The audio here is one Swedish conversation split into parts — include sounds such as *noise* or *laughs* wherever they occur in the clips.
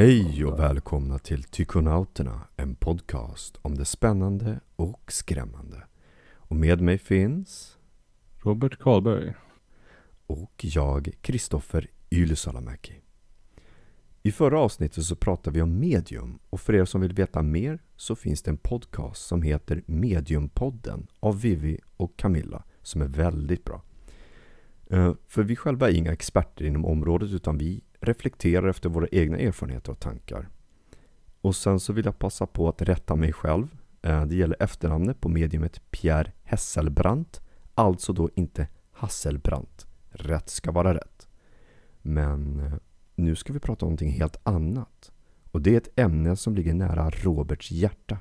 Hej och välkomna till Tykonauterna, en podcast om det spännande och skrämmande. Och med mig finns... Robert Karlberg. Och jag, Kristoffer Ylisalamäki. I förra avsnittet så pratade vi om medium och för er som vill veta mer så finns det en podcast som heter Mediumpodden av Vivi och Camilla som är väldigt bra. Eh, för vi själva är inga experter inom området utan vi reflekterar efter våra egna erfarenheter och tankar. Och sen så vill jag passa på att rätta mig själv. Eh, det gäller efternamnet på mediumet Pierre Hesselbrandt, alltså då inte Hasselbrandt. Rätt ska vara rätt. Men eh, nu ska vi prata om någonting helt annat. Och det är ett ämne som ligger nära Roberts hjärta.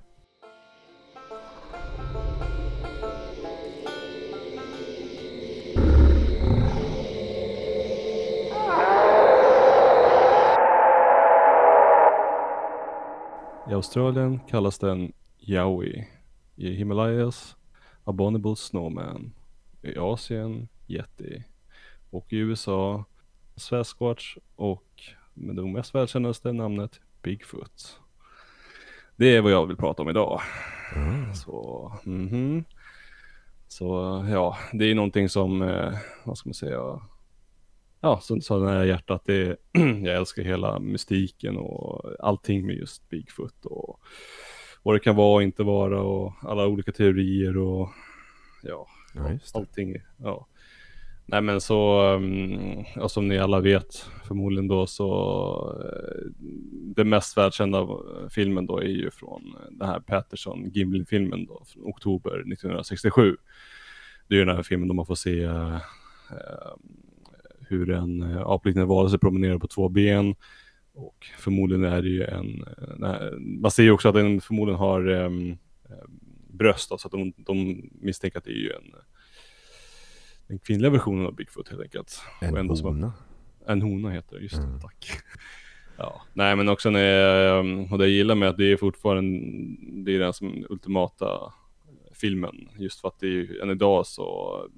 I Australien kallas den Yowie. I Himalayas Abominable Snowman. I Asien Yeti. Och i USA Sasquatch och med det mest välkändaste namnet Bigfoot. Det är vad jag vill prata om idag. Mm. Så, mhm. Så ja, det är någonting som, eh, vad ska man säga, ja, som sa nära hjärtat. Det *clears throat* jag älskar hela mystiken och allting med just Bigfoot och vad det kan vara och inte vara och alla olika teorier och ja, Ja, det. allting. Ja. Nej men så, um, ja, som ni alla vet förmodligen då så, uh, den mest välkända filmen då är ju från den här Patterson Gimlin-filmen då, från oktober 1967. Det är ju den här filmen då man får se uh, hur en uh, apliknande varelse promenerar på två ben. Och förmodligen är det ju en, nej, man ser ju också att den förmodligen har um, bröst, då, så att de, de misstänker att det är ju en den kvinnliga versionen av Bigfoot helt enkelt. En som- hona. En hona heter det, just det, Mm. tack. Ja, nej men också när, och det jag gillar med att det är fortfarande, det är den som ultimata filmen. Just för att det är än idag så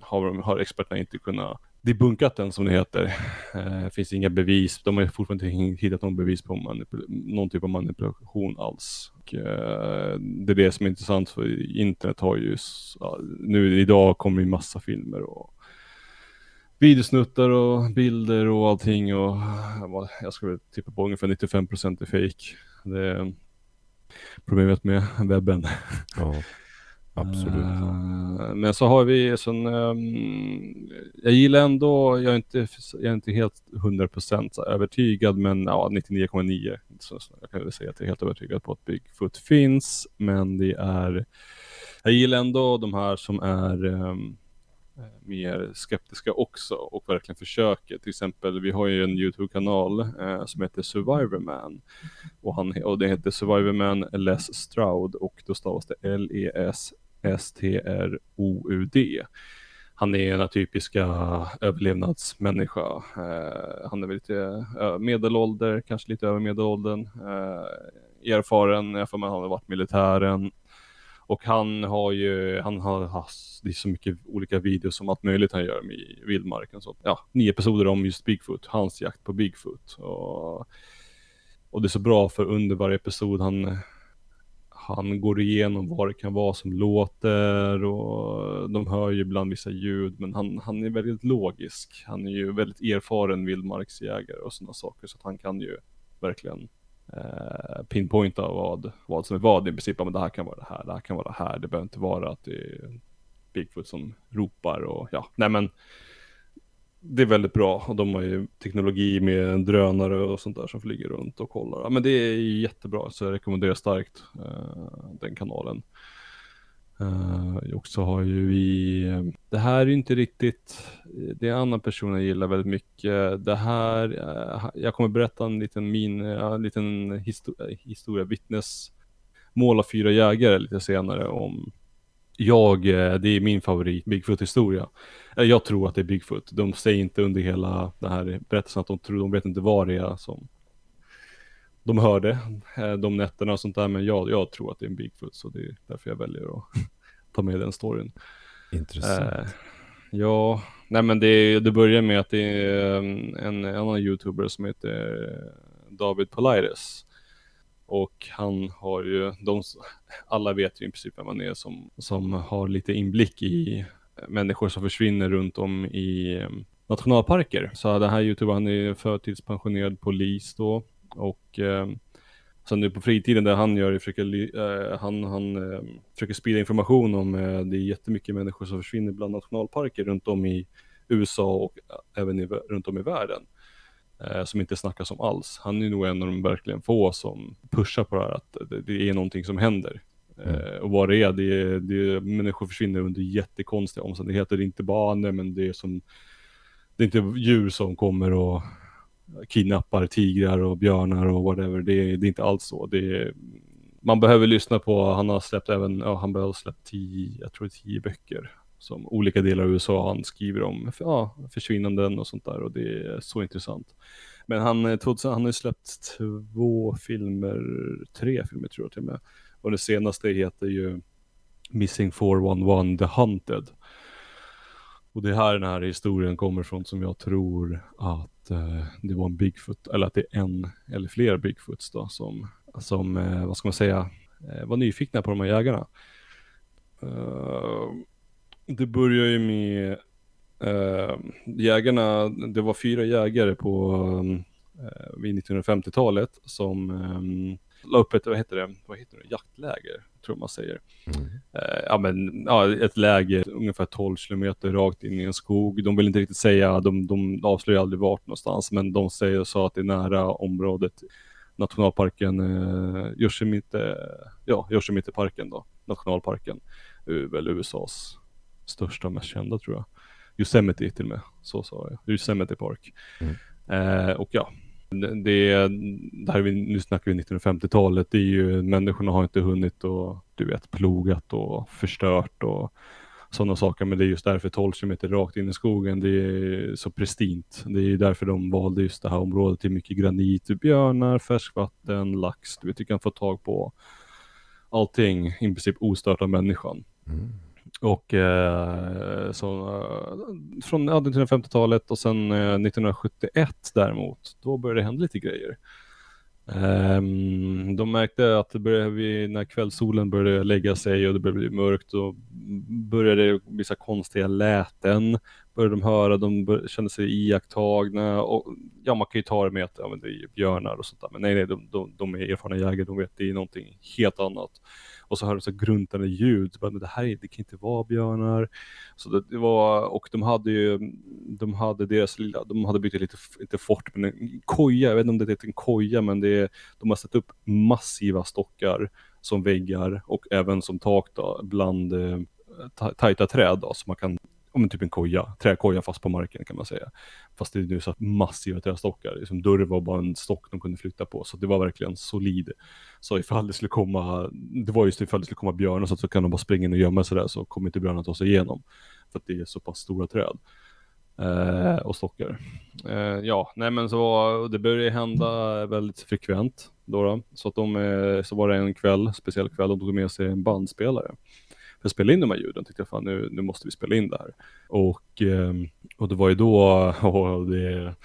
har, de- har experterna inte kunnat debunkat den som det heter. Eh, finns inga bevis, de har fortfarande inte hittat någon bevis på någon typ av manipulation alls. Och, eh, det är det som är intressant för internet har ju, nu idag kommer ju massa filmer och videosnuttar och bilder och allting och jag skulle tippa på ungefär 95% är fake. Det är problemet med webben. Ja, *laughs* absolut. Uh, men så har vi sån, um, ehm, jag gillar ändå, jag är inte, jag är inte helt 100% övertygad men ja 99,9. Så, så jag kan väl säga att jag är helt övertygad på att Bigfoot finns. Men det är, jag gillar ändå de här som är um, mer skeptiska också och verkligen försöker. Till exempel, vi har ju en YouTube-kanal eh, som heter Survivorman. Och, han, och det heter Survivorman Les Stroud och då stavas det L-E-S S-T-R-O-U-D. Han är den typiska eh, överlevnadsmänniska. Eh, han är väl lite eh, medelålder, kanske lite över medelåldern. Eh, erfaren, jag får med han har varit militären. Och han har ju, han har haft, det är så mycket olika videos om allt möjligt han gör med i vildmarken. Så, ja, nio episoder om just Bigfoot, hans jakt på Bigfoot. Och, och det är så bra för under varje episod han, han går igenom vad det kan vara som låter och de hör ju ibland vissa ljud men han, han är väldigt logisk. Han är ju väldigt erfaren vildmarksjägare och sådana saker så att han kan ju verkligen eh, pinpointa vad, vad som är vad i princip. Ja, Men det här kan vara det här, det här kan vara det här. Det behöver inte vara att det är Bigfoot som ropar och ja, nej men det är väldigt bra och de har ju teknologi med drönare och sånt där som flyger runt och kollar. Ja, men det är jättebra så jag rekommenderar starkt uh, den kanalen. Uh, också har ju vi, det här är ju inte riktigt, det är en annan person jag gillar väldigt mycket. Det här, uh, jag kommer berätta en liten min, uh, en liten histo- historia, vittnesmål av fyra jägare lite senare om jag, eh, det är min favorit Bigfoot-historia. Eh, Jag tror att det är Bigfoot. De säger inte under hela den här berättelsen att de tror, de vet inte vad det är som de hörde eh, de nätterna och sånt där. Men jag, jag tror att det är en Bigfoot så det är därför jag väljer att *laughs* ta med den storyn. Intressant. Eh, ja, nej men det, det börjar med att det är en, en annan youtuber som heter David Politis. Och han har ju, de, alla vet ju i princip vem han är som, som har lite inblick i eh, människor som försvinner runt om i ehm, nationalparker. Så den här youtubern, han är förtidspensionerad polis då och eh, Sen nu på fritiden det han gör, försöker, eh, han, han eh, försöker sprida information om eh, det är jättemycket människor som försvinner bland nationalparker runt om i USA och eh, även i, runt om i världen som inte snackas om alls. Han är nog en av de verkligen få som pushar på det här att det, är någonting som händer. Mm. och vad det är, det är, det är, människor försvinner under jättekonstiga omständigheter. Det är inte banor, men det är som, det är inte djur som kommer och kidnappar tigrar och björnar och whatever. Det är, det är inte alls så. Är, man behöver lyssna på, han har släppt även, ja, han har släppt tio, jag tror tio böcker som olika delar av USA han skriver om ja, försvinnanden och sånt där och det är så intressant. Men han, eh, 2000, han har släppt två filmer, tre filmer tror jag till och med. Och det senaste heter ju Missing 411 The Hunted. Och det är här den här historien kommer från som jag tror att eh, det var en Bigfoot, eller att det är en eller fler Bigfoots då som, som eh, vad ska man säga, eh, var nyfikna på de här jägarna. Uh, det börjar ju med uh, jägarna, det var fyra jägare på um, vid 1950-talet som um, la upp ett, vad heter det, vad heter det, jaktläger, tror man säger. Mm. Eh, ja men, ja, ett läger ungefär 12 kilometer rakt in i en skog. De vill inte riktigt säga, de, de avslöjar aldrig vart någonstans, men de säger så att det är nära området nationalparken eh, Yosemite, ja, Yosemite-parken då, nationalparken, väl USAs största och mest kända tror jag. Yosemite till och med, så sa jag, Yosemite Park. Mm. Eh, och ja, det, det här vi, nu snackar vi 1950-talet, det är ju, människorna har inte hunnit och du vet plogat och förstört och sådana saker. Men det är just därför 12 km rakt in i skogen, det är så pristint. Det är därför de valde just det här området. Det är mycket granit, björnar, färskvatten, lax. Du vet, du kan få tag på allting i princip ostört av människan. Mm. Och eh, så, eh, från ja, 1950-talet och sen eh, 1971 däremot, då började det hända lite grejer. Um, de märkte att det började, när kvällssolen började lägga sig och det började bli mörkt och började vissa konstiga läten började de höra, de började, kände sig iakttagna och ja, man kan ju ta det med att ja, men det är björnar och sånt där, men nej, nej, de, de, de är erfarna jägare, de vet det är någonting helt annat och så hörde du så gruntande ljud. Bara, Men det här det kan inte vara björnar. Så det, det, var, och de hade ju, de hade deras lilla, de hade byggt lite, inte fort, men en koja, jag vet inte om det heter en koja, men det, är, de har satt upp massiva stockar som väggar och även som tak då, bland eh, tajta träd då, så man kan om typ en koja, träkoja fast på marken kan man säga. Fast det är nu så att massiva trästockar, liksom dörren var bara en stock de kunde flytta på, så det var verkligen solid. Så ifall det skulle komma, det var just ifall det skulle komma björnar så, att så kan de bara springa in och gömma sig där så kommer inte björnarna ta sig igenom. För att det är så pass stora träd. Eh, och stockar. Eh, ja, nej men så det började hända väldigt frekvent då, då. Så att de, eh, så var det en kväll, speciell kväll, de tog med sig en bandspelare för att spela in de här ljuden. Tyckte jag fan nu, nu måste vi spela in det här. Och, ehm, och det var ju då, *laughs* och det,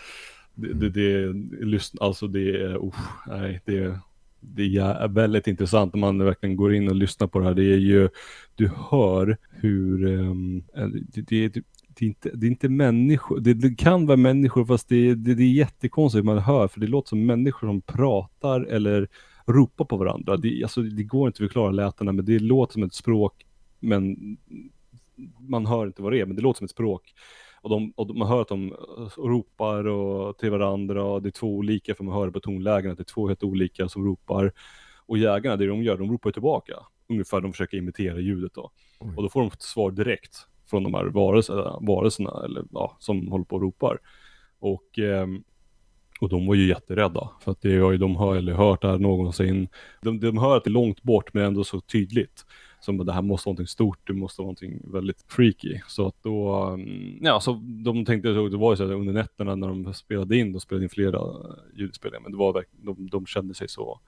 det, det, det alltså det är, nej, det, det är väldigt intressant när man verkligen går in och lyssnar på det här. Det är ju, du hör hur, um, det, det, det, det, är inte, det är inte människor, det, det kan vara människor fast det, det, det är jättekonstigt man hör för det låter som människor som pratar eller ropar på varandra. Det, alltså, det går inte att förklara lätena men det låter som ett språk men man hör inte vad det är, men det låter som ett språk. Och, de, och man hör att de ropar och till varandra och det är två olika, för man hör på tonlägen att det är två helt olika som ropar. Och jägarna, det de gör, de ropar tillbaka. Ungefär de försöker imitera ljudet då. Oj. Och då får de svar direkt från de här varelserna, varelserna eller, ja, som håller på och ropar. Och, eh, och de var ju jätterädda, för att det har ju de hör, eller hört här någonsin. De, de hör att det är långt bort, men ändå så tydligt som det här måste vara någonting stort, det måste vara någonting väldigt freaky. Så att då, mm, ja, så de tänkte, det var ju så att under nätterna när de spelade in, de spelade in flera eh, ljudspelningar, men det var de, de kände sig så,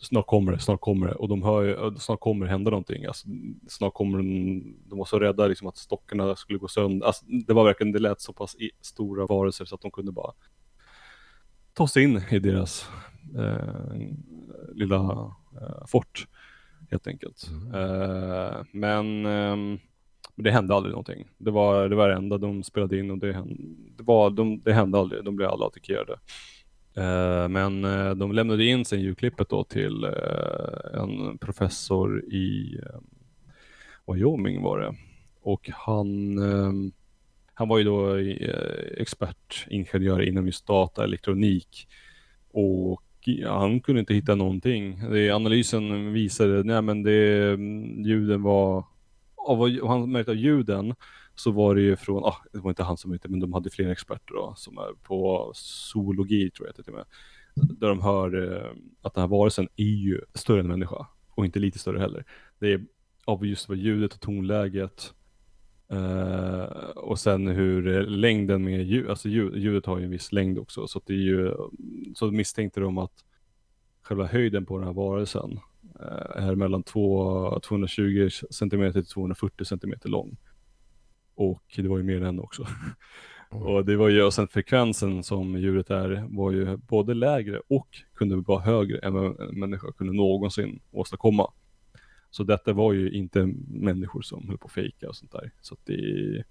snart kommer det, snart kommer det, och de hör ju, eh, snart kommer det hända någonting, alltså, snart kommer de, de var så rädda liksom att stockarna skulle gå sönder, alltså, det var verkligen, det lät så pass stora varelser så att de kunde bara ta sig in i deras eh, lilla eh, fort helt enkelt. Mm. Eh, men ehm, det hände aldrig någonting. Det var det, var det enda de spelade in och det hände, det var, de, det hände aldrig. De blev alla attackerade. Eh, men eh, de lämnade in sen ljudklippet då till en professor i Wyoming var det. Och han, ehm, han var ju då expertingenjör inom just data, elektronik. Och han kunde inte hitta någonting. Det, analysen visade, nej men det, mm, ljuden var, av vad han märkte av ljuden så var det ju från, ah, det var inte han som inte, men de hade flera experter då, som är på zoologi tror jag till och med. Där de hör eh, att den här varelsen är ju större än en människa. Och inte lite större heller. Det är av just vad ljudet och tonläget eh, och sen hur eh, längden med ljud, alltså ljud, ljudet har ju en viss längd också. Så det är ju, så misstänkte de att själva höjden på den här varelsen eh, är mellan två, 220 cm till 240 cm lång. Och det var ju mer än också. *laughs* Och det var ju, och sen frekvensen som djuret är var ju både lägre och kunde vara högre än vad en människa kunde någonsin åstadkomma. Så detta var ju inte människor som höll på att fejka och sånt där. Så att det,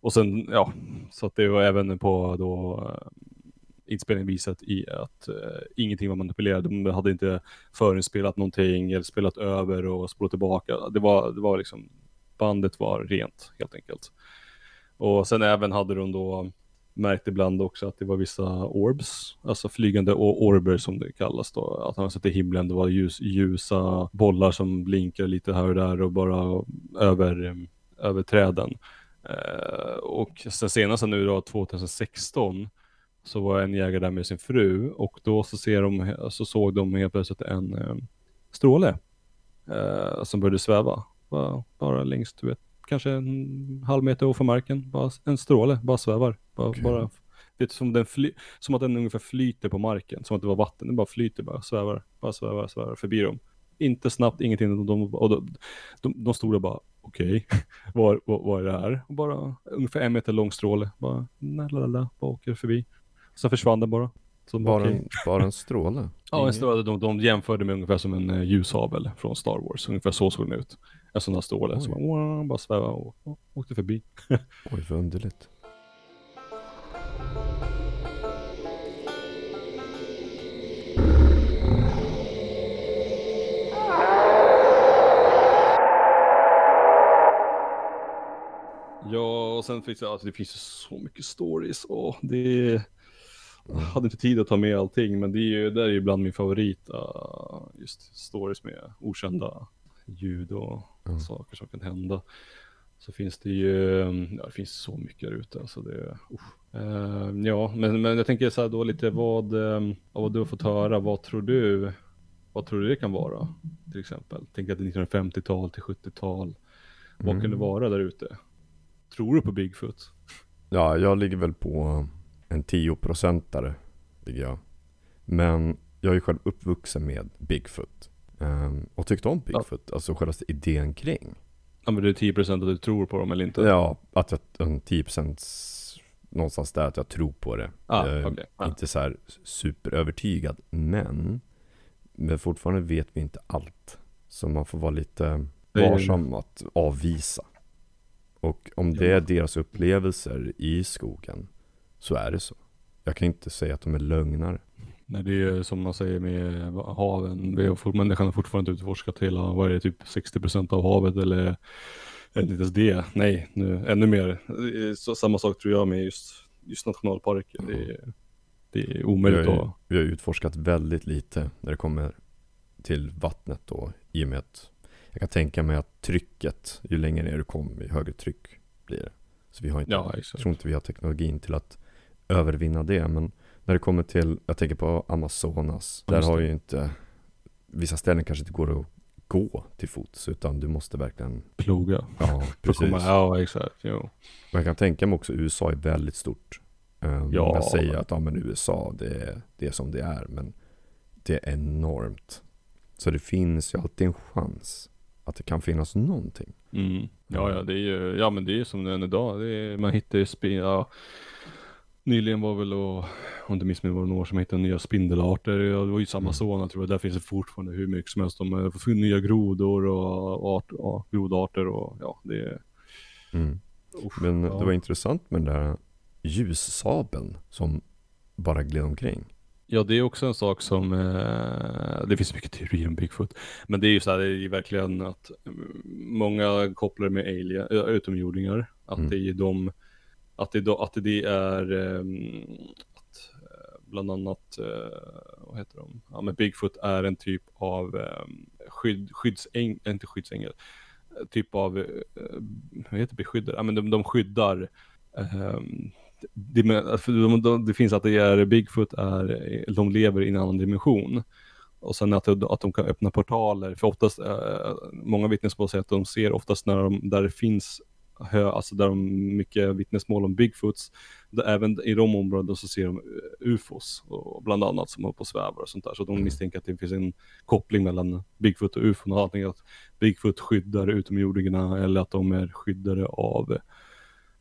och sen, ja, så att det var även på då eh, inspelningen visat i att uh, ingenting var manipulerat. De hade inte förinspelat någonting eller spelat över och spolat tillbaka. Det var, det var liksom, bandet var rent helt enkelt. Och sen även hade de då märkt ibland också att det var vissa orbs, alltså flygande orber som det kallas då. Att han sett i himlen, det var ljus, ljusa bollar som blinkar lite här och där och bara över, över träden. Eh, och sen senast nu då 2016 så var en jägare där med sin fru och då så, ser de, så såg de helt plötsligt en eh, stråle eh, som började sväva. Bara, bara längst, du vet, kanske en halv meter ovanför marken. Bara en stråle, bara svävar. Bara, Okej. bara, det är som, den fly, som att den ungefär flyter på marken, som att det var vatten. Den bara flyter, bara svävar, bara svävar, svävar förbi dem. Inte snabbt, ingenting. De, de, de, de stod där bara, okej, vad, vad, vad är det här? Och bara ungefär en meter lång stråle, bara, lalala, bara åker förbi. Sen försvann den bara. Så Bara, okej. en, bara en *laughs* stråle? Ja, en stråle, de, de jämförde med ungefär som en uh, ljushabel från Star Wars. Ungefär så såg den ut. En sån här stråle som bara, bara svävade och, och åkte förbi. *laughs* Oj, vad underligt. Ja, och sen finns det, alltså, det finns ju så mycket stories och det jag hade inte tid att ta med allting, men det är ju, det är ju bland min favorit, uh, just stories med okända ljud och Mm. saker som kan hända. Så finns det ju, ja det finns så mycket där ute alltså det. Eh, ja, men, men jag tänker så här då lite vad, um, av vad du har fått höra, vad tror du, vad tror du det kan vara? Till exempel, tänk att det är 1950-tal till 70-tal, vad Mm. kan det vara där ute? Tror du på Bigfoot? Ja, jag ligger väl på en 10-procentare. Ligger jag. Men jag är ju själv uppvuxen med Bigfoot. Ehm, och tyckte om Bigfoot, alltså själva idén kring. Ja men det är 10% att du tror på dem eller inte? Ja, att jag, en 10% någonstans där att jag tror på det. ah, jag är okej. Ah. inte så här superövertygad, men, men fortfarande vet vi inte allt. Så man får vara lite varsam att avvisa. Och om det Ja. är deras upplevelser i skogen, så är det så. Jag kan inte säga att de är lögnare. Nej det är som man säger med haven, vi har människan har fortfarande utforskat hela, vad är det, typ 60% av havet eller är det inte ens det? Nej, nu, ännu mer. Så, samma sak tror jag med just, just nationalparker. Det är, det är Vi omöjligt har, ju, att... vi har utforskat väldigt lite när det kommer till vattnet då, i och med att jag kan tänka mig att trycket, ju längre ner du kommer, ju högre tryck blir det. Så vi har inte, Ja, jag tror inte vi har teknologin till att övervinna det, men när det kommer till, jag tänker på Amazonas, där har ju inte, vissa ställen kanske inte går att gå till fots, utan du måste verkligen, Ploga. ja *laughs* precis. ja exakt, jo. Jag kan tänka mig också USA är väldigt stort. Um, Ja. Många säger att ja, men USA det är, det är som det är, men det är enormt. Så det finns ju alltid en chans att det kan finnas någonting. Mm. Ja, ja, det är ju, ja men det är ju som det är idag. Är, man hittar ju spin, ja. Nyligen var väl, och, om inte mig, var det några som hittade nya spindelarter. Det var ju samma Mm. sådana tror jag. Där finns det fortfarande hur mycket som helst. De har fått nya grodor och art, ja, grodarter och ja, det är... Mm. Usch, Men ja. det var intressant med den där ljussabeln som bara gled omkring. Ja, det är också en sak som, eh, det finns mycket teorier om Bigfoot. Men det är ju så här, det är ju verkligen att mm, många kopplar med alien, utomjordingar. Att Mm. det är de, att det, då- att det är, ehm, att, eh, bland annat, eh, vad heter de? Ja, men Bigfoot är en typ av ehm, skydd, skyddsängel, eh, inte skyddsängel, typ av, vad heter beskyddare? Ja, men de, de skyddar um, det, de, de, det finns att det är Bigfoot är, de lever i en annan dimension. Och sen att, att de kan öppna portaler, för oftast, eh, många vittnesmål säger att de ser oftast när de, där det finns hö, alltså där de mycket vittnesmål om Bigfoots, även i de områdena så ser de eh, ufos, och bland annat som håller på och svävar och sånt där. Så de Mm. misstänker att det finns en koppling mellan Bigfoot och ufon, och antingen att Bigfoot skyddar utomjordingarna eller att de är skyddare av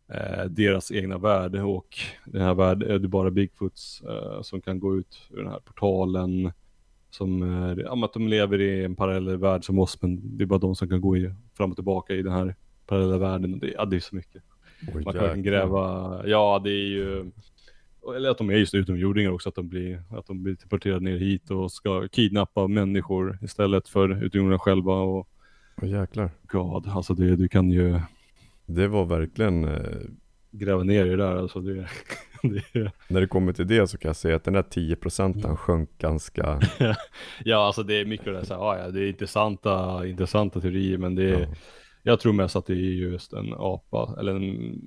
eh, deras egna värld och den här världen är det bara Bigfoots eh, som kan gå ut ur den här portalen som är, ja, att de lever i en parallell värld som oss men det är bara de som kan gå i, fram och tillbaka i den här parallella världen och det, ja, det är så mycket. Oj, Man kan gräva, ja det är ju eller att de är just utomjordingar också, att de blir, att de blir deporterade ner hit och ska kidnappa människor istället för utomjordingarna själva och Oj, jäklar. God, alltså det, du kan ju Det var verkligen, eh, gräva ner i det där alltså det, *laughs* det när det kommer till det så kan jag säga att den där 10 procenten Mm. sjönk ganska, *laughs* Ja, alltså det är mycket det så här, ja, det är intressanta, intressanta teorier, men det är, ja. Jag tror mest att det är just en apa, eller en,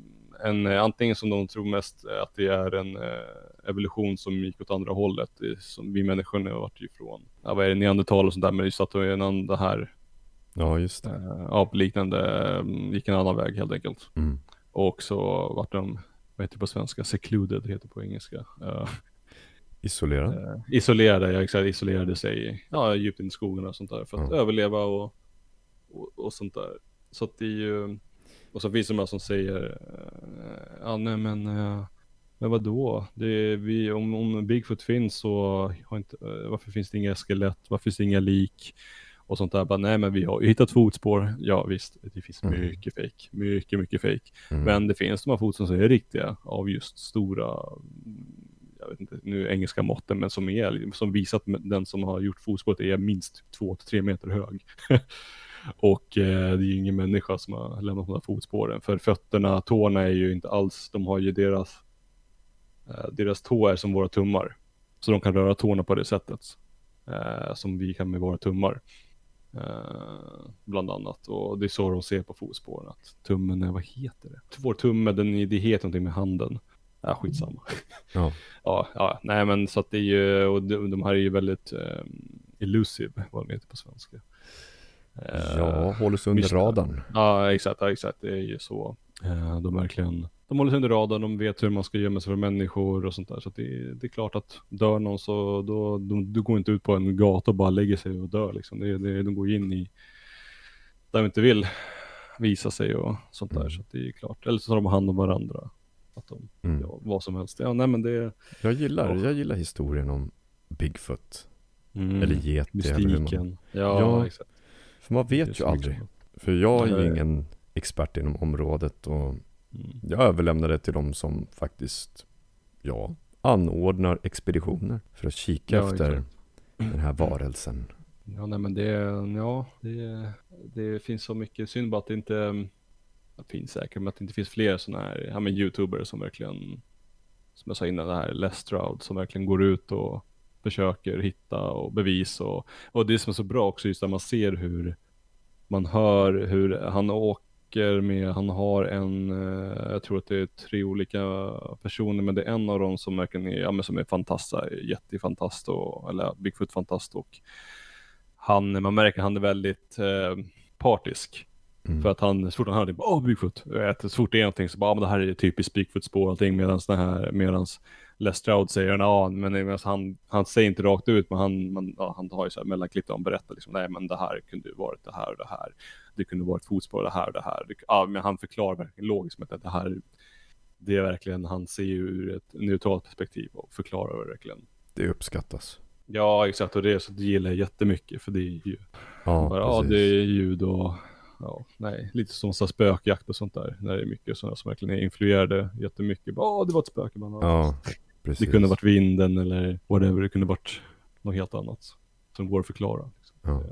en eh, antingen som de tror mest eh, att det är en eh, evolution som gick åt andra hållet, är som vi människor har varit ifrån, ja vad är det, neandertal och sånt där, men just att det är en annan, det här ja, just det. eh, apliknande eh, gick en annan väg helt enkelt. Mm. Och så vart de, vad heter det på svenska, secluded heter det på engelska. Eh, *laughs* Isolerad. eh, isolerade, ja, exakt, isolerade sig ja, djupt in i skogen och sånt där för att Ja. överleva och, och, och sånt där. Så att det är ju, och så finns det de här som säger, eh, ja nej men, eh, men vadå? Det är, vi, om, om Bigfoot finns så har inte, eh, varför finns det inga skelett? Varför finns det inga lik? Och sånt där. Bara, nej men vi har ju hittat fotspår. Ja visst, det finns Mm. mycket fake. Mycket, mycket fake. Mm. Men det finns de här fotspår som är riktiga av just stora, jag vet inte, nu engelska måtten, men som är, som visar att den som har gjort fotspåret är minst två till tre meter hög. *laughs* Och eh, det är ju ingen människa som har lämnat de här fotspåren. För fötterna, tårna är ju inte alls, de har ju deras, eh, deras tå är som våra tummar. Så de kan röra tårna på det sättet. Eh, som vi kan med våra tummar. Eh, bland annat. Och det är så de ser på fotspåren. Att tummen är, vad heter det? Vår tumme, den, är- det heter någonting med handen. Ja, skitsamma. Ja. *laughs* Ja, ja, nej men så att det är ju, och de, de här är ju väldigt eh, elusive, vad de heter på svenska. Eh, ja, håller sig under radarn. Ja, exakt, ja, exakt, det är ju så. Eh, de verkligen, de håller sig under radarn, de vet hur man ska gömma sig för människor och sånt där. Så att det, det är klart att dör någon så då, de, du går inte ut på en gata och bara lägger sig och dör liksom. Det, det, de går in i, där de inte vill visa sig och sånt där. Mm. Så att det är klart, eller så tar de hand om varandra. Att de, Mm. ja, vad som helst. Ja, nej men det, Jag gillar, Ja. jag gillar historien om Bigfoot. Mm. Eller Yeti. eller hur man- Mystiken. Ja, Ja, exakt. För man vet ju aldrig. mycket. För jag är ju ingen expert inom området och Mm. jag överlämnar det till de som faktiskt, ja, anordnar expeditioner för att kika Ja, efter exakt. den här varelsen. Ja, nej men det, ja, det, det finns så mycket synd bara att det inte, det finns säkert, men att det inte finns fler sådana här, ja men youtubers som verkligen, som jag sa innan, det här Les Stroud, som verkligen går ut och försöker hitta och bevis och, och det som är så bra också just när man ser hur man hör hur han åker med, han har en, eh, jag tror att det är tre olika personer, men det är en av dem som verkligen är, ja men som är fantast, jättefantast och, eller Bigfoot-fantast och han, man märker att han är väldigt eh, partisk. Mm. För att han, så fort han hör det, bara åh Bigfoot. Så fort det är någonting så bara, ah, men det här är typiskt Bigfoot-spår och allting. Medan den här, medans Les Stroud säger, ja men han, han säger inte rakt ut, men han, man, ja, han har ju så här mellanklipp där han berättar liksom, nej men det här kunde ju varit det här och det här. Det kunde varit fotspår det här och det här. Det, ja, men han förklarar verkligen logiskt med att det här det är verkligen, han ser ju ur ett neutralt perspektiv och förklarar verkligen. Det uppskattas. Ja, exakt. Och det, är så det gillar jag jättemycket. För det är ju, Ja, bara, ja det är ljud och, ja, nej, lite som så spökjakt och sånt där. När det är mycket sådana som verkligen är influerade jättemycket. Ja, det var ett spöke man har. Ja, precis. Det kunde varit vinden eller whatever. Det kunde varit något helt annat. Som går att förklara. Liksom. Ja.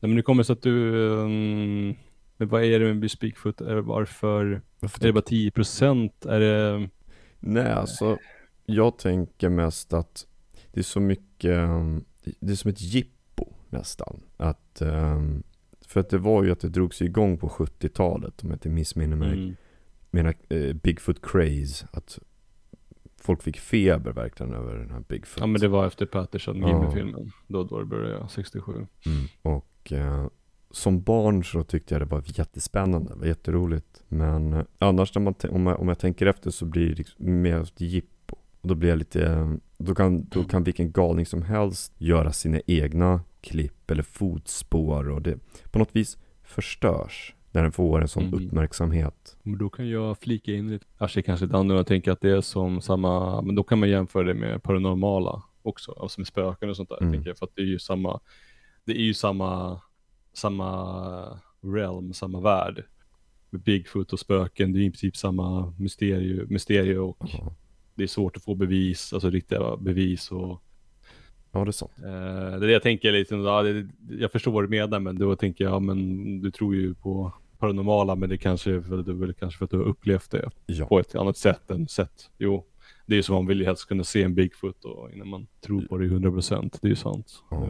Nej men det kommer så att du, um, men vad är det med? Är det varför, Varför är det bara 10%? Är det, Nej, alltså jag tänker mest att det är så mycket, um, det är som ett jippo nästan. Att, um, för att det var ju att det drogs igång på 70-talet om jag inte missminner mig. mm, Menar eh, Bigfoot craze. Att folk fick feber verkligen över den här Bigfoot. ja men det var efter Patterson, Ja. Jimmy-filmen. Då, då det började, 67. Mm. Och eh, som barn så tyckte jag det var jättespännande, det var jätteroligt. Men eh, annars när man, om, jag, om jag tänker efter så blir det liksom mer ett jippo. Och då blir jag lite, eh, då kan, då kan vilken galning som helst göra sina egna klipp eller fotspår och det på något vis förstörs när den får en sån Mm. uppmärksamhet. Men då kan jag flika in lite, kanske kanske ett annat, jag tänker att det är som samma, men då kan man jämföra det med paranormala också, alltså med spöken och sånt där, Mm. tänker jag, för att det är ju samma, det är ju samma, samma realm, samma värld. Med Bigfoot och spöken, det är i princip samma mysterie, mysterie och Ja, det är svårt att få bevis, alltså riktiga bevis och ja det är sant. eh, det är det jag tänker lite, ja, jag förstår vad du menar men då tänker jag, ja, men du tror ju på paranormala men det kanske är för, det är väl kanske för att du har upplevt det Ja, på ett annat sätt än sätt. Jo, det är ju som man vill ju helst kunna se en Bigfoot och innan man tror på det i 100%. Det är ju sant. Ja.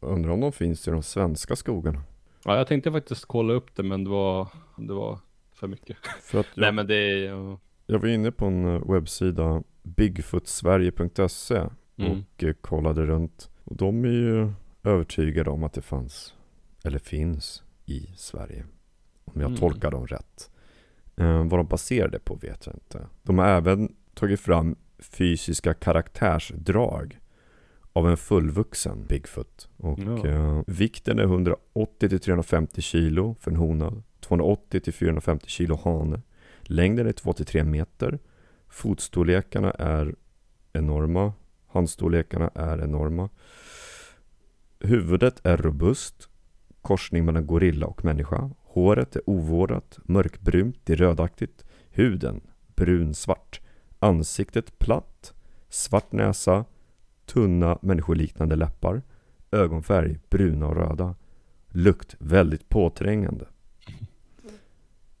Ja. undrar om de finns i de svenska skogarna. ja, jag tänkte faktiskt kolla upp det men det var, det var för mycket. För att *laughs* jag, Nej men det är ja. Jag var inne på en eh, webbsida, bigfootsverige.se mm. och eh, kollade runt. Och de är ju övertygade om att det fanns, eller finns, i Sverige. Om jag Mm. tolkar dem rätt. Eh, vad de baserar det på vet jag inte. De har även tagit fram fysiska karaktärsdrag av en fullvuxen Bigfoot. Och Ja. eh, vikten är 180-350 kilo för en hona, 280-450 kilo hane. Längden är 2-3 meter. Fotstorlekarna är enorma. Handstorlekarna är enorma. Huvudet är robust. Korsning mellan gorilla och människa. Håret är ovårdat, mörkbrunt till rödaktigt. Huden brunsvart. Ansiktet platt. Svart näsa. Tunna människoliknande läppar. Ögonfärg bruna och röda. Lukt väldigt påträngande.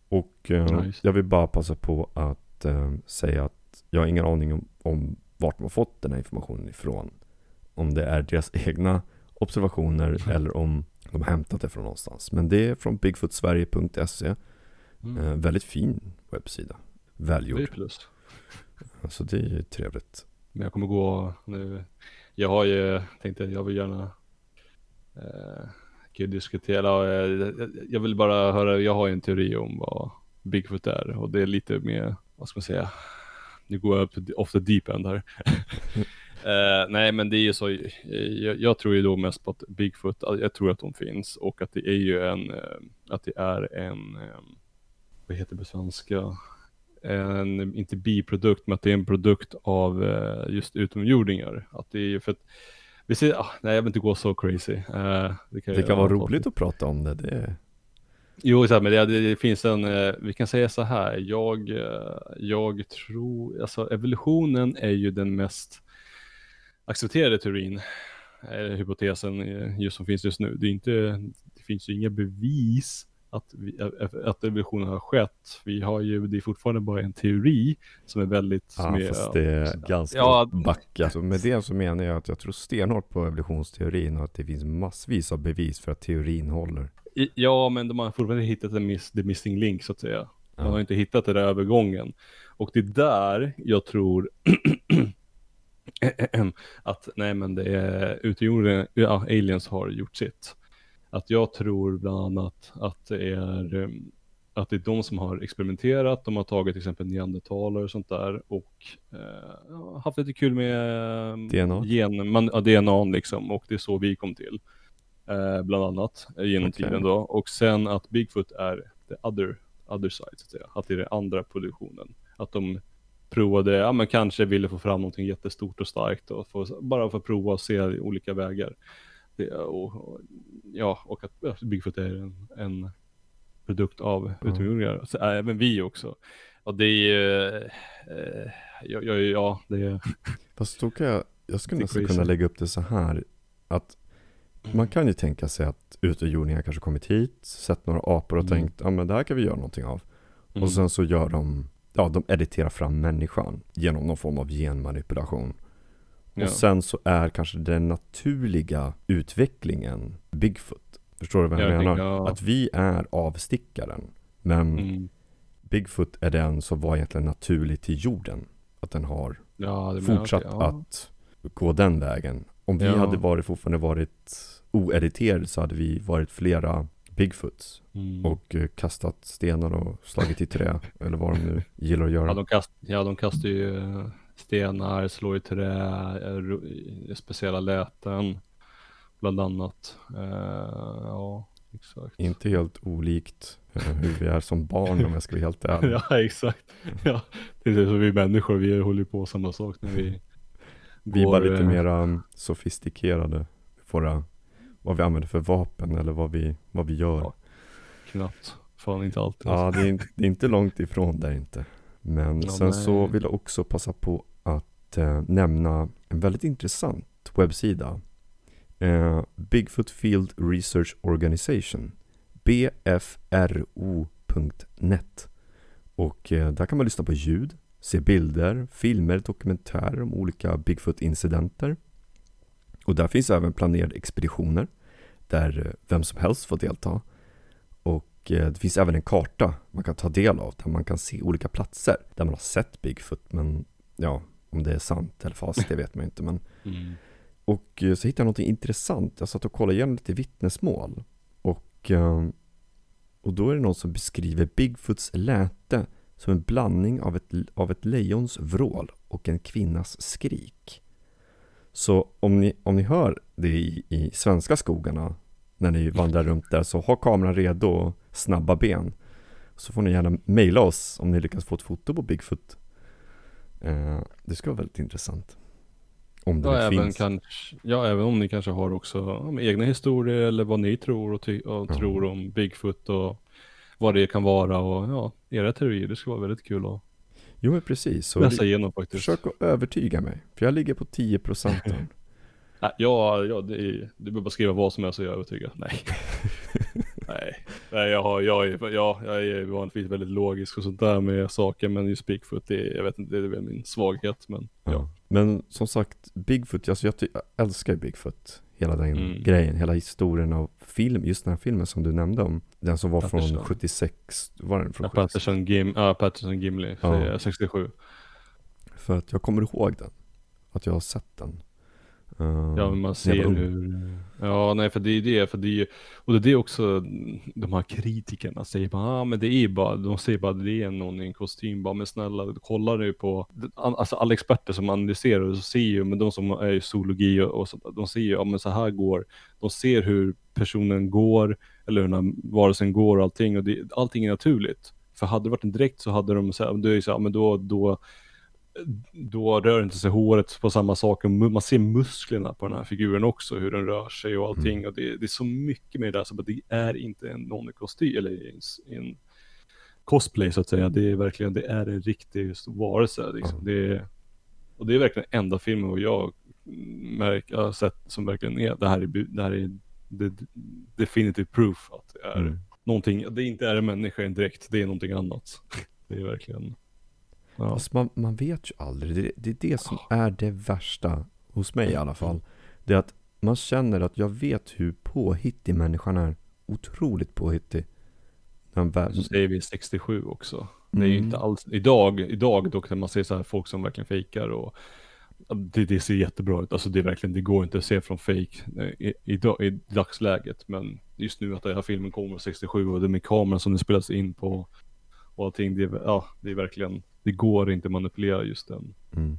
Och eh, Nice. jag vill bara passa på att eh, säga att jag har ingen aning om, om vart de har fått den här informationen ifrån. Om det är deras egna observationer *laughs* eller om de har hämtat det från någonstans. Men det är från bigfootsverige.se. Mm. Eh, väldigt fin webbsida. Det är Välgjord. plus. *laughs* Så det är ju trevligt. Men jag kommer gå nu. Jag har ju, tänkte jag vill gärna eh, kan diskutera. eh, jag- Jag vill bara höra, jag har ju en teori om vad Bigfoot är och det är lite mer, vad ska man säga, nu går jag upp till off the deep end här. *laughs* Eh, nej men det är ju så, eh, jag, jag tror ju då mest på att Bigfoot, jag tror att de finns och att det är ju en, eh, att det är en, vad heter det på svenska? En, inte biprodukt, men att det är en produkt av just utomjordingar. Att det är ju för att, vi ser, ah, nej jag vill inte gå så crazy. Eh, det kan, Det kan vara roligt att prata om det. det. Jo, men det, det, finns en, vi kan säga så här, jag, jag tror, alltså evolutionen är ju den mest accepterade teorin, eh, hypotesen eh, just som finns just nu. Det, är inte, det finns ju inga bevis att, vi, eh, att evolutionen har skett. Vi har ju, det är fortfarande bara en teori som är väldigt, som Ja, är, fast det är ganska Ja. backa. Så med det så menar jag att jag tror stenhårt på evolutionsteorin och att det finns massvis av bevis för att teorin håller. I- Ja, men de har fortfarande hittat en miss, the missing link så att säga. Man Ja. har inte hittat den där övergången. Och det är där jag tror *clears throat* *clears throat* *laughs* att, nej men det är utomjordingar, ja, aliens har gjort sitt. Att jag tror bland annat att det är, um, att det är de som har experimenterat, de har tagit till exempel neandertalare och sånt där och eh, haft lite kul med um, DNA? gen, man, ja, DNA liksom och det är så vi kom till. Eh, bland annat eh, genom Okej. tiden då. Och sen att Bigfoot är the other, other side så att säga. Att det är den andra produktionen. Att de provade, ja men kanske ville få fram någonting jättestort och starkt och få, bara få prova och se olika vägar. Det, och, och, ja, och att Bigfoot är en, en produkt av mm. utomjordingar. Äh, även vi också. Och det är ju, eh, ja, ja, ja, det är... *laughs* Fast då kan jag, jag skulle nästan kunna lägga upp det så här. Att man kan ju tänka sig att utomjordingar kanske kommit hit, sett några apor och mm. tänkt, ja men det här kan vi göra någonting av. Mm. Och sen så gör de, ja de editerar fram människan genom någon form av genmanipulation. Ja. Och sen så är kanske den naturliga utvecklingen Bigfoot. Förstår du vad jag, jag menar? Ja. Att vi är avstickaren. Men mm. Bigfoot är den som var egentligen naturlig till jorden. Att den har ja, fortsatt ja. att gå den vägen. Om vi hade varit, fortfarande varit oediterade så hade vi varit flera Bigfoots mm. och uh, kastat stenar och slagit i trä eller vad de nu gillar att göra. Ja, de, kast, ja, de kastar ju eh, stenar, slår i trä, eh, speciella läten bland annat. Uh, ja, exakt. Inte helt olikt hur vi är som barn om jag ska vara helt ärlig. *laughs* ja, exakt. Ja, det är som vi människor, vi håller på samma sak när vi Vi är bara lite mera sofistikerade. Våra, vad vi använder för vapen eller vad vi, vad vi gör. Ja, knappt. Fan inte alltid. Ja, det är, inte, det är inte långt ifrån där inte. Men ja, sen nej. så vill jag också passa på att eh, nämna en väldigt intressant webbsida. Eh, Bigfoot Field Research Organization. BFRO.net. Och eh, där kan man lyssna på ljud, se bilder, filmer, dokumentärer om olika Bigfoot-incidenter. Och där finns även planerade expeditioner där eh, vem som helst får delta. Och eh, det finns även en karta man kan ta del av där man kan se olika platser där man har sett Bigfoot. Men ja, om det är sant eller falskt, det vet man inte. Men... *laughs* Mm. Och eh, så hittade jag något intressant. Jag satt och kollade igenom lite vittnesmål. Och, och då är det någon som beskriver Bigfoots läte som en blandning av ett, av ett lejons vrål och en kvinnas skrik. Så om ni, om ni hör det i, i svenska skogarna när ni vandrar runt där så ha kameran redo och snabba ben. Så får ni gärna mejla oss om ni lyckas få ett foto på Bigfoot. Eh, det ska vara väldigt intressant. Om det ja, även finns. Kanske, ja, även om ni kanske har också egna historier eller vad ni tror och, och tror om Bigfoot och vad det kan vara och ja, era teorier. Det ska vara väldigt kul att Jo men precis. Så läsa igenom faktiskt. Försök att övertyga mig. För jag ligger på 10% *laughs* ja, ja det är, du behöver bara skriva vad som helst så jag övertygad. Nej. *laughs* Nej. Nej, jag, har, jag, är, ja, jag är vanligtvis väldigt logisk och sånt där med saker. Men just Bigfoot, det är, jag vet inte, det är väl min svaghet. Men, ja. ja. men som sagt, Bigfoot, alltså jag, jag älskar Bigfoot hela den mm. grejen, hela historien av film, just den här filmen som du nämnde om. Den som var Patterson. från 76, var den från ja, Patterson, Gim, ja, Patterson Gimli, ja. 67. För att jag kommer ihåg den, att jag har sett den. Uh, ja, men man ser hur, ja nej för det är det, för det är och det är det också de här kritikerna säger bara, ah, men det är bara, de säger bara det är någon i en kostym, bara men snälla kolla nu på, alltså alla experter som analyserar och så ser ju, men de som är i zoologi och, och så, de ser ju, ja men så här går, de ser hur personen går, eller hur den här varelsen går och allting, och det, allting är naturligt. För hade det varit en dräkt så hade de, så det är ju så, ja, men då, då då rör inte sig håret på samma sak. Man ser musklerna på den här figuren också, hur den rör sig och allting. Mm. Och det, det, är så mycket med det där, så det är inte en non-kostym, eller en, en cosplay så att säga. Det är verkligen, det är en riktig varelse. Liksom. Mm. Det är, och det är verkligen enda filmen och jag märk, har sett som verkligen är, det här är, det här är det, definitive proof att det är mm. någonting, det inte är en människa direkt, det är någonting annat. Det är verkligen Ja. Alltså man, man vet ju aldrig. Det, det är det som är det värsta, hos mig i alla fall. Det är att man känner att jag vet hur påhittig människan är. Otroligt påhittig. Så säger vi 67 också. Mm. Det är ju inte alls, idag, idag då kan man se så här folk som verkligen fejkar och det, det, ser jättebra ut. Alltså det är verkligen, det går inte att se från fake eh, i, i, i, dagsläget. Men just nu att den här filmen kommer 67 och det med kameran som det spelas in på och allting. Det är, ja, det är verkligen, det går inte att manipulera just den. Mm.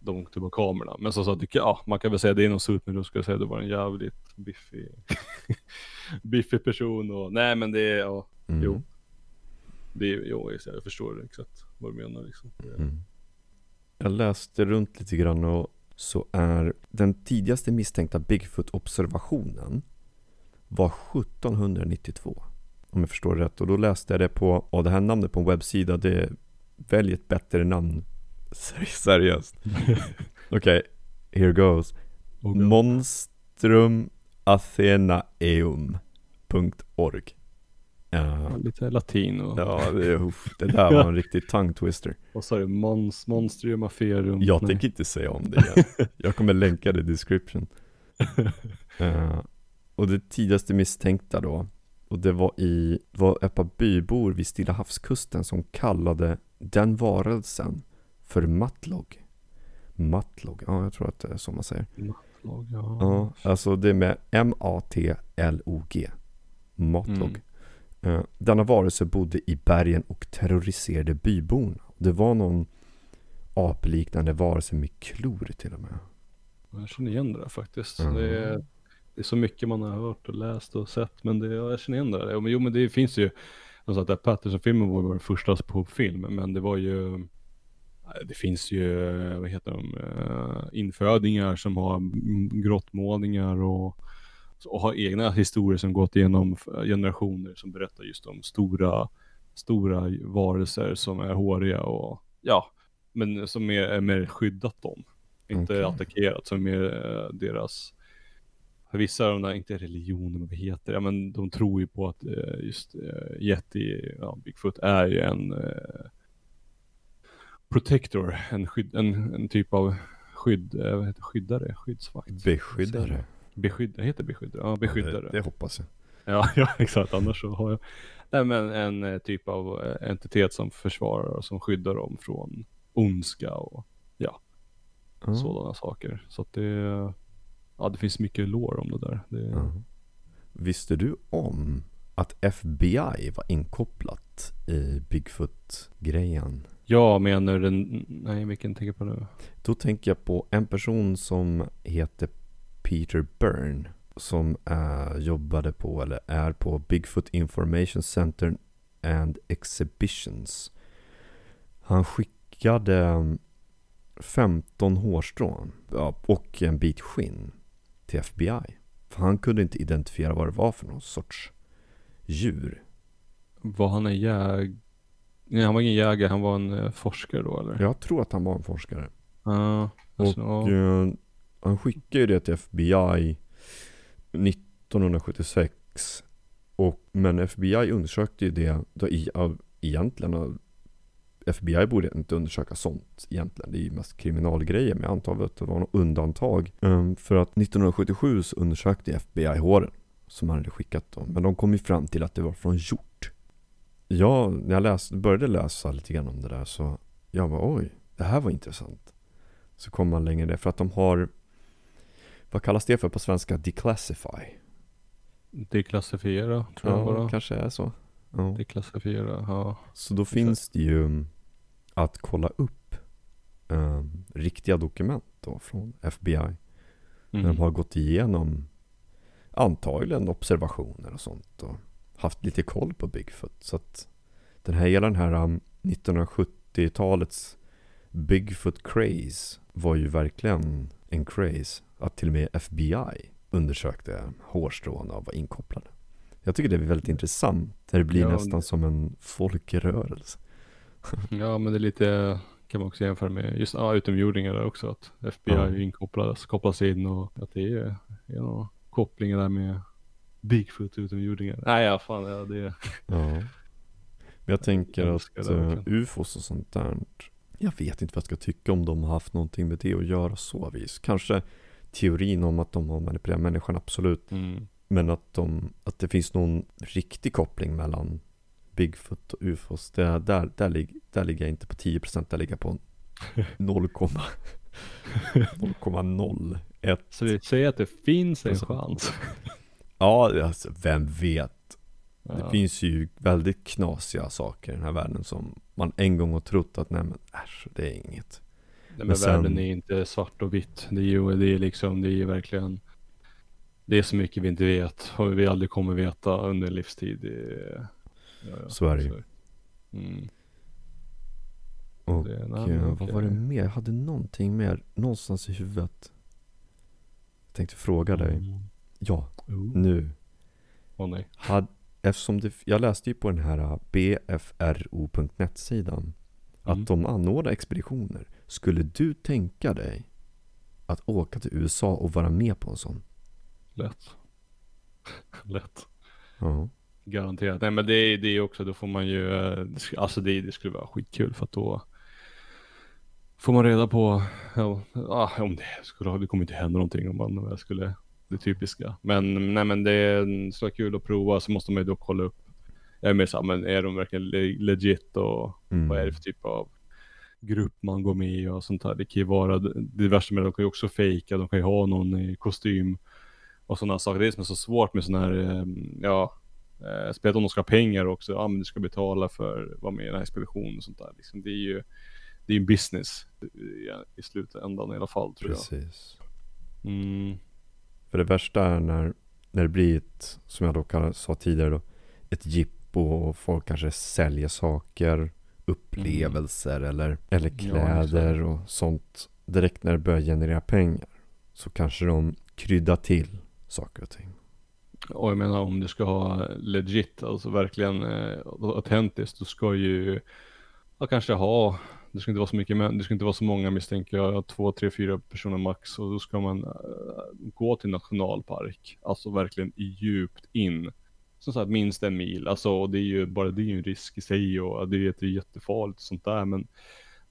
De typ av kamerorna. Men så, så att ja, man kan väl säga det är någon sut men då ska jag säga det var en jävligt biffig, *laughs* biffig person och nej men det är, ja, mm. jo. det är, jo, jag förstår exakt vad du menar liksom. Mm. Jag läste runt lite grann och så är den tidigaste misstänkta Bigfoot-observationen var 1792. Om jag förstår rätt. Och då läste jag det på, och det här namnet på en webbsida, det välj ett bättre namn. *laughs* Seriöst. *laughs* Okej, okay, here goes. Okay. Monstrumathenaeum.org Ja, lite latin och... Ja, det, uff, det där var en riktig tongue twister. *laughs* Vad sa du? Mons, monstrium aferum? Jag Nej. tänker inte säga om det igen. Jag kommer länka det i description. uh, och det tidigaste misstänkta då, och det var i, var ett par bybor vid Stilla havskusten som kallade den varelsen för Matlog. Matlog, ja jag tror att det är så man säger. Matlog, ja. Ja, alltså det är med M-A-T-L-O-G. Matlog. Mm. Eh, denna varelse bodde i bergen och terroriserade byborna. Det var någon apliknande varelse med klor till och med. Jag känner igen det där faktiskt. Mm. Det, är, det, är, så mycket man har hört och läst och sett, men det, jag känner igen det där. Men, jo, men det finns ju, alltså att Patterson-filmen var den första på film, men det var ju det finns ju, vad heter de, eh, infödingar som har grottmålningar och och har egna historier som gått igenom generationer som berättar just om stora, stora varelser som är håriga och ja, men som är, är mer skyddat dem. Inte okay. attackerat, som är eh, deras för vissa av de där, inte religioner, vad heter det? Ja, men de tror ju på att eh, just uh, Yeti, ja, Bigfoot är ju en uh, protector, en, skydd, en, en typ av skydd, vad heter skyddare, skyddsvakt. Beskyddare. Beskyddare, heter beskyddare? Ja, beskyddare. Det, det hoppas jag. Ja, *laughs* ja, exakt. Annars så har jag Nej, men en eh, typ av eh, entitet som försvarar och som skyddar dem från ondska och ja, mm. sådana saker. Så att det, ja, det finns mycket lår om det där. Det... Mm. Visste du om att FBI var inkopplat i Bigfoot-grejen? Ja, menar den, nej vilken tänker jag på nu? Då tänker jag på en person som heter Peter Byrne som är, jobbade på, eller är på Bigfoot Information Center and Exhibitions. Han skickade 15 hårstrån och en bit skinn till FBI. För han kunde inte identifiera vad det var för någon sorts djur. Var han en jäg... Nej, han var ingen jägare, han var en eh, forskare då eller? Jag tror att han var en forskare. Ja. Alltså, och. Eh, han skickade ju det till FBI 1976 och, Men FBI undersökte ju det då i, av, egentligen FBI borde inte undersöka sånt egentligen. Det är ju mest kriminalgrejer men jag antar att det var något undantag. Um, för att 1977 så undersökte FBI håren som han hade skickat dem. Men de kom ju fram till att det var från hjort. Ja, när jag läste, började läsa lite grann om det där så jag var oj, det här var intressant. Så kom man längre ner för att de har vad kallas det för på svenska? Declassify? Deklassifiera tror ja, jag bara. kanske är så. Ja. Deklassifiera, ja. Så då finns det ju att kolla upp um, riktiga dokument då från FBI. Mm. När de har gått igenom antagligen observationer och sånt och haft lite koll på Bigfoot. Så att den här, hela den här um, 1970-talets Bigfoot craze var ju verkligen en craze att till och med FBI undersökte hårstrån och var inkopplade. Jag tycker det är väldigt intressant det blir ja, nästan som en folkrörelse. *laughs* ja, men det är lite, kan man också jämföra med just ja, utomjordingar där också, att FBI ja. inkopplas, kopplas in och att det är, är några kopplingar där med Bigfoot utomjordingar. Nej, ja, fan, ja, det *laughs* Ja. Men jag tänker jag att uh, ufos och sånt där, jag vet inte vad jag ska tycka om de har haft någonting med det att göra så vis. Kanske teorin om att de har manipulerat människan, absolut. Mm. Men att, de, att det finns någon riktig koppling mellan Bigfoot och ufos, det, där, där, där, där ligger jag inte på 10%, där ligger jag på *laughs* 0,01. Så vi säger att det finns en chans? *laughs* ja, alltså, vem vet? Ja. Det finns ju väldigt knasiga saker i den här världen som man en gång har trott att nej men äsch, det är inget. Nej, men, sen... världen är inte svart och vitt. Det är ju det är liksom, det är verkligen Det är så mycket vi inte vet och vi aldrig kommer veta under livstid. Det, ja, ja, ju. Mm. Och Det- nej, eh, men vad var det mer? Jag hade någonting mer någonstans i huvudet. Jag tänkte fråga dig. Mm. Ja, Oh. nu. Åh nej. Had, eftersom det, jag läste ju på den här uh, bfro.net-sidan Mm. att de anordnar expeditioner. Skulle du tänka dig att åka till USA och vara med på en sån? Lätt. *laughs* Lätt. Ja. Garanterat. Nej men det är det är också, då får man ju, eh, det alltså det, det skulle vara skitkul för att då får man reda på, ja, ah, om det skulle, det kommer inte hända någonting om man eh, skulle, det typiska. Men nej men det är så kul att prova så måste man ju då kolla upp. Jag är mer såhär, men är de verkligen le- legit och Mm. vad är det för typ av grupp man går med i och sånt där. Det kan ju vara diverse, men de kan ju också fejka, de kan ju ha någon i kostym och sådana saker. Det är som är så svårt med sådana här, eh, ja, eh, speciellt om de ska ha pengar också. Ja, men du ska betala för att vara med i den här expeditionen och sånt där. Liksom, det är ju, det är en business i, slutändan i alla fall tror Precis. jag. Mm, För det värsta är när, när det blir ett, som jag då sa tidigare då, ett jippo och folk kanske säljer saker, upplevelser eller, eller Ja, kläder och sånt. Direkt när det börjar generera pengar så kanske de kryddar till saker och ting. och jag menar om du ska ha legit, alltså verkligen eh, autentiskt, då ska ju ja, kanske ha, det ska inte vara så mycket, men det ska inte vara så många misstänker jag, två, tre, fyra personer max och då ska man eh, gå till nationalpark, alltså verkligen djupt in. Som sagt minst en mil, alltså och det är ju bara det är ju en risk i sig och det är jättefarligt och sånt där men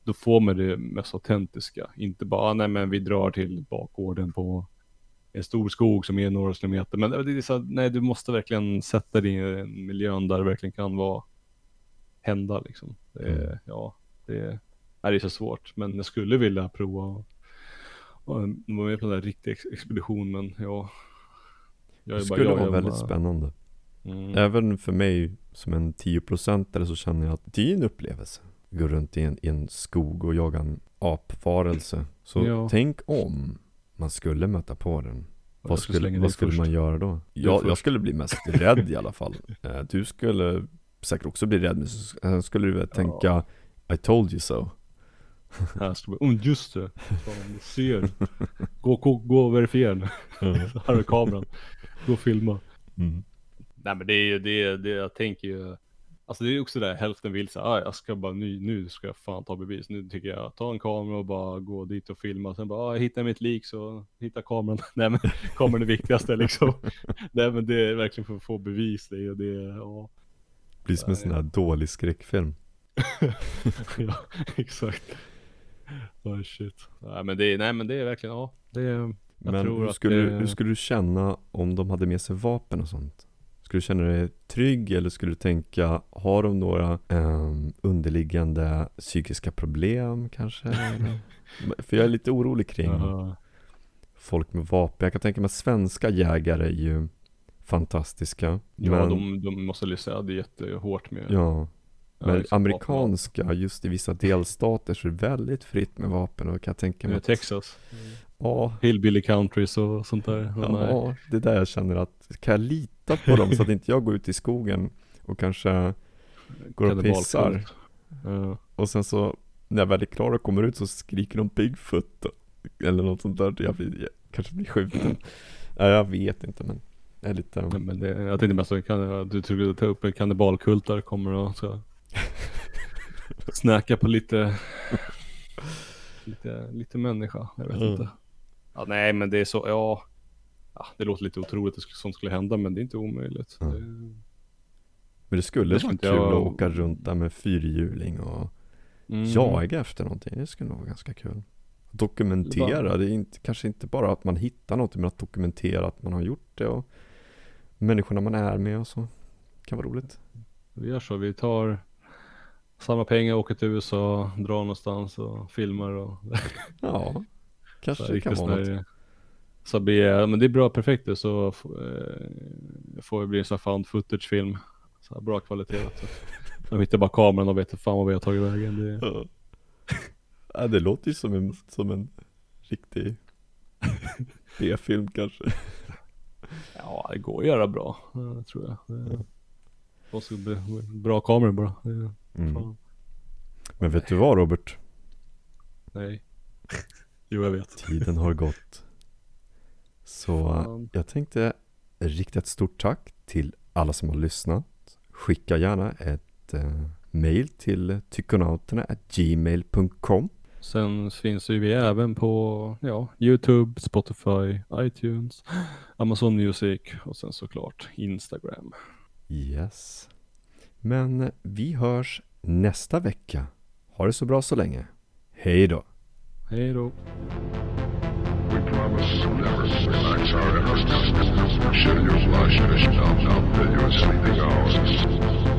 då får man det mest autentiska, inte bara nej men vi drar till bakgården på en stor skog som är några kilometer. Men det är så, nej, du måste verkligen sätta dig i en miljön där det verkligen kan vara hända liksom. Det Mm. Ja, det är, nej, det är så svårt. Men jag skulle vilja prova och, vara med på den där riktiga ex- expedition, men ja. Det skulle jag vara väldigt bara- spännande. Mm. Även för mig som en 10% eller så känner jag att det är en upplevelse. Gå runt i en, i en skog och jaga en apvarelse. Så Ja. tänk om man skulle möta på den. Jag Vad skulle, vad skulle man göra då? Jag, jag skulle bli mest *laughs* rädd i alla fall. Eh, Du skulle säkert också bli rädd, men så sen skulle du väl tänka I told you so. Här ska vi, oh, just det. Du ser. Gå, gå, gå och verifiera nu. *laughs* Här är kameran. Gå och filma. Mm. Nej men det är ju det, det jag tänker ju. Alltså det är också det där hälften vill säga, ah, jag ska bara nu, nu ska jag fan ta bevis. Nu tycker jag, ta en kamera och bara gå dit och filma. Sen bara, ah, jag hittar mitt lik så hitta kameran. *laughs* Nej men kameran är viktigaste liksom. *laughs* Nej men det är verkligen för att få bevis det och det, ja. Det blir som en sån här dålig skräckfilm. *laughs* ja exakt. Oh shit. Nej men det är, nej men det är verkligen, ja. Det är, Men hur skulle, det- du, hur skulle du känna om de hade med sig vapen och sånt? Skulle du känna dig trygg eller skulle du tänka, har de några ehm, underliggande psykiska problem kanske? *laughs* För jag är lite orolig kring Jaha. folk med vapen. Jag kan tänka mig att svenska jägare är ju fantastiska. Ja men, de, de måste lyssna, det är jättehårt med. ja, ja, men liksom, amerikanska, just i vissa delstater så är det väldigt fritt med vapen och jag kan tänka mig att, Texas. Ja, Hillbilly countries och sånt där. Ja, det är där jag känner att, kan jag lita på dem så att inte jag går ut i skogen och kanske går och pissar Ja. och sen så när jag väl är klar och kommer ut så skriker de Bigfoot eller något sånt där, jag, blir, jag kanske blir skjuten. Ja, jag vet inte men jag är lite, Nej, men det, jag tänkte mest att du skulle ta upp en kannibalkult där kommer och ska *laughs* snacka på lite, lite, lite människa. Jag vet Ja. inte. Ja, nej men det är så, ja. ja det låter lite otroligt att sånt skulle hända men det är inte omöjligt. Det, men det skulle det vara kul jag- att åka runt där med fyrhjuling och mm. jaga efter någonting, det skulle nog vara ganska kul. Dokumentera, det är inte, kanske inte bara att man hittar någonting men att dokumentera att man har gjort det och människorna man är med och så. kan vara roligt. Vi gör så, vi tar samma pengar, åker till USA, drar någonstans och filmar och Ja, kanske Så det kan vara något. Så jag, men det är bra, perfekt det, så eh, får det bli en sån found footage-film. Så här bra kvalitet. Så. *laughs* De hittar bara kameran och vet fan vad vi har tagit vägen. Det, Ja. *laughs* ja, det låter ju som en, som en riktig *laughs* B-film kanske. ja, det går att göra bra, eh, tror jag. Måste bli bra kameror bara. Mm. Men vet du vad Robert? Nej. Jo, jag vet. Tiden har gått. Så Fan. jag tänkte rikta ett stort tack till alla som har lyssnat. Skicka gärna ett eh, mail till tykonauterna.gmail.com Sen finns ju vi även på ja, YouTube, Spotify, iTunes, Amazon Music och sen såklart Instagram. Yes. Men vi hörs nästa vecka. Ha det så bra så länge. Hej då. Later. We promise to never relax our efforts. Share your flash, dish, dump, dump, and your sleeping hours.